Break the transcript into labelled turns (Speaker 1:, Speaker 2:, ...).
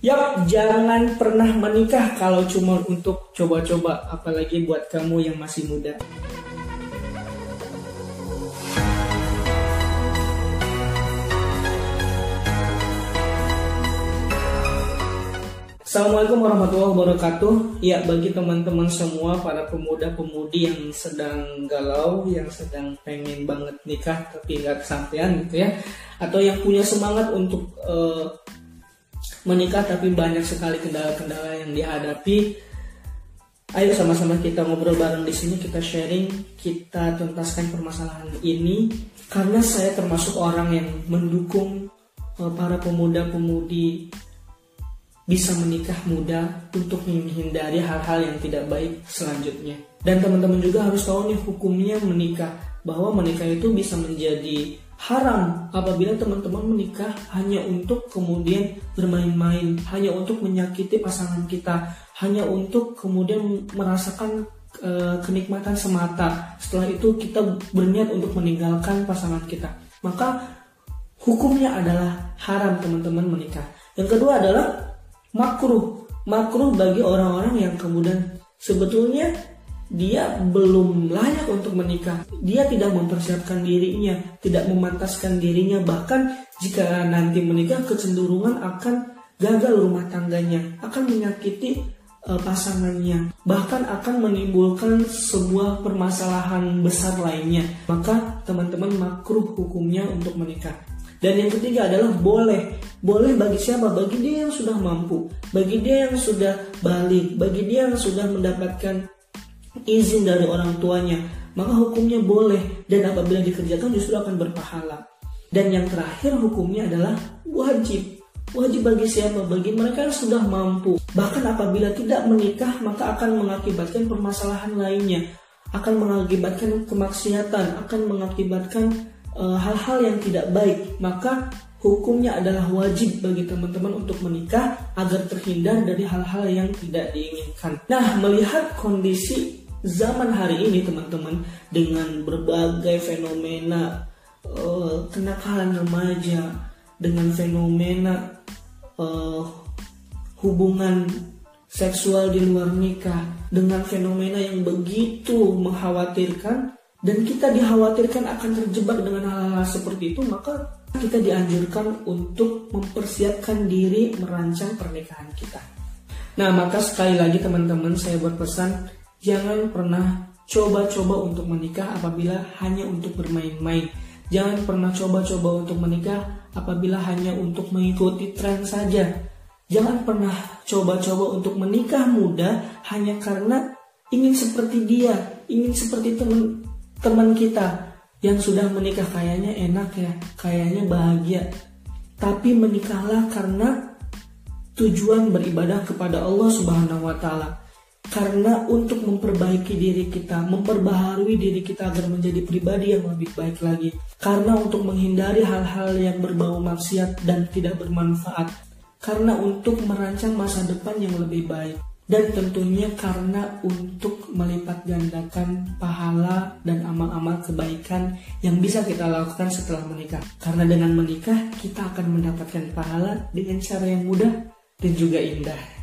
Speaker 1: Yap, jangan pernah menikah kalau cuma untuk coba-coba, apalagi buat kamu yang masih muda. Assalamualaikum warahmatullahi wabarakatuh. Ya, bagi teman-teman semua para pemuda-pemudi yang sedang galau, yang sedang pengen banget nikah tapi nggak kesampaian gitu ya, atau yang punya semangat untuk uh, menikah tapi banyak sekali kendala-kendala yang dihadapi. Ayo sama-sama kita ngobrol bareng di sini, kita sharing, kita tuntaskan permasalahan ini karena saya termasuk orang yang mendukung uh, para pemuda-pemudi bisa menikah muda untuk menghindari hal-hal yang tidak baik selanjutnya. Dan teman-teman juga harus tahu nih hukumnya menikah bahwa menikah itu bisa menjadi haram apabila teman-teman menikah hanya untuk kemudian bermain-main, hanya untuk menyakiti pasangan kita, hanya untuk kemudian merasakan e, kenikmatan semata. Setelah itu kita berniat untuk meninggalkan pasangan kita. Maka hukumnya adalah haram teman-teman menikah. Yang kedua adalah makruh. Makruh bagi orang-orang yang kemudian sebetulnya dia belum layak untuk menikah. Dia tidak mempersiapkan dirinya, tidak memantaskan dirinya. Bahkan jika nanti menikah kecenderungan akan gagal rumah tangganya, akan menyakiti uh, pasangannya, bahkan akan menimbulkan sebuah permasalahan besar lainnya. Maka teman-teman makruh hukumnya untuk menikah. Dan yang ketiga adalah boleh. Boleh bagi siapa? Bagi dia yang sudah mampu, bagi dia yang sudah balik, bagi dia yang sudah mendapatkan izin dari orang tuanya, maka hukumnya boleh dan apabila dikerjakan justru akan berpahala. Dan yang terakhir hukumnya adalah wajib. Wajib bagi siapa? Bagi mereka yang sudah mampu. Bahkan apabila tidak menikah maka akan mengakibatkan permasalahan lainnya. Akan mengakibatkan kemaksiatan, akan mengakibatkan eh, hal-hal uh, yang tidak baik. Maka hukumnya adalah wajib bagi teman-teman untuk menikah agar terhindar dari hal-hal yang tidak diinginkan. Nah, melihat kondisi zaman hari ini teman-teman dengan berbagai fenomena uh, kenakalan remaja dengan fenomena uh, hubungan seksual di luar nikah dengan fenomena yang begitu mengkhawatirkan dan kita dikhawatirkan akan terjebak dengan hal-hal seperti itu maka kita dianjurkan untuk mempersiapkan diri merancang pernikahan kita. Nah, maka sekali lagi teman-teman saya berpesan Jangan pernah coba-coba untuk menikah apabila hanya untuk bermain-main. Jangan pernah coba-coba untuk menikah apabila hanya untuk mengikuti tren saja. Jangan pernah coba-coba untuk menikah muda hanya karena ingin seperti dia, ingin seperti teman teman kita yang sudah menikah kayaknya enak ya, kayaknya bahagia. Tapi menikahlah karena tujuan beribadah kepada Allah Subhanahu wa taala. Karena untuk memperbaiki diri kita, memperbaharui diri kita agar menjadi pribadi yang lebih baik lagi. Karena untuk menghindari hal-hal yang berbau maksiat dan tidak bermanfaat. Karena untuk merancang masa depan yang lebih baik. Dan tentunya karena untuk melipat gandakan pahala dan amal-amal kebaikan yang bisa kita lakukan setelah menikah. Karena dengan menikah kita akan mendapatkan pahala dengan cara yang mudah dan juga indah.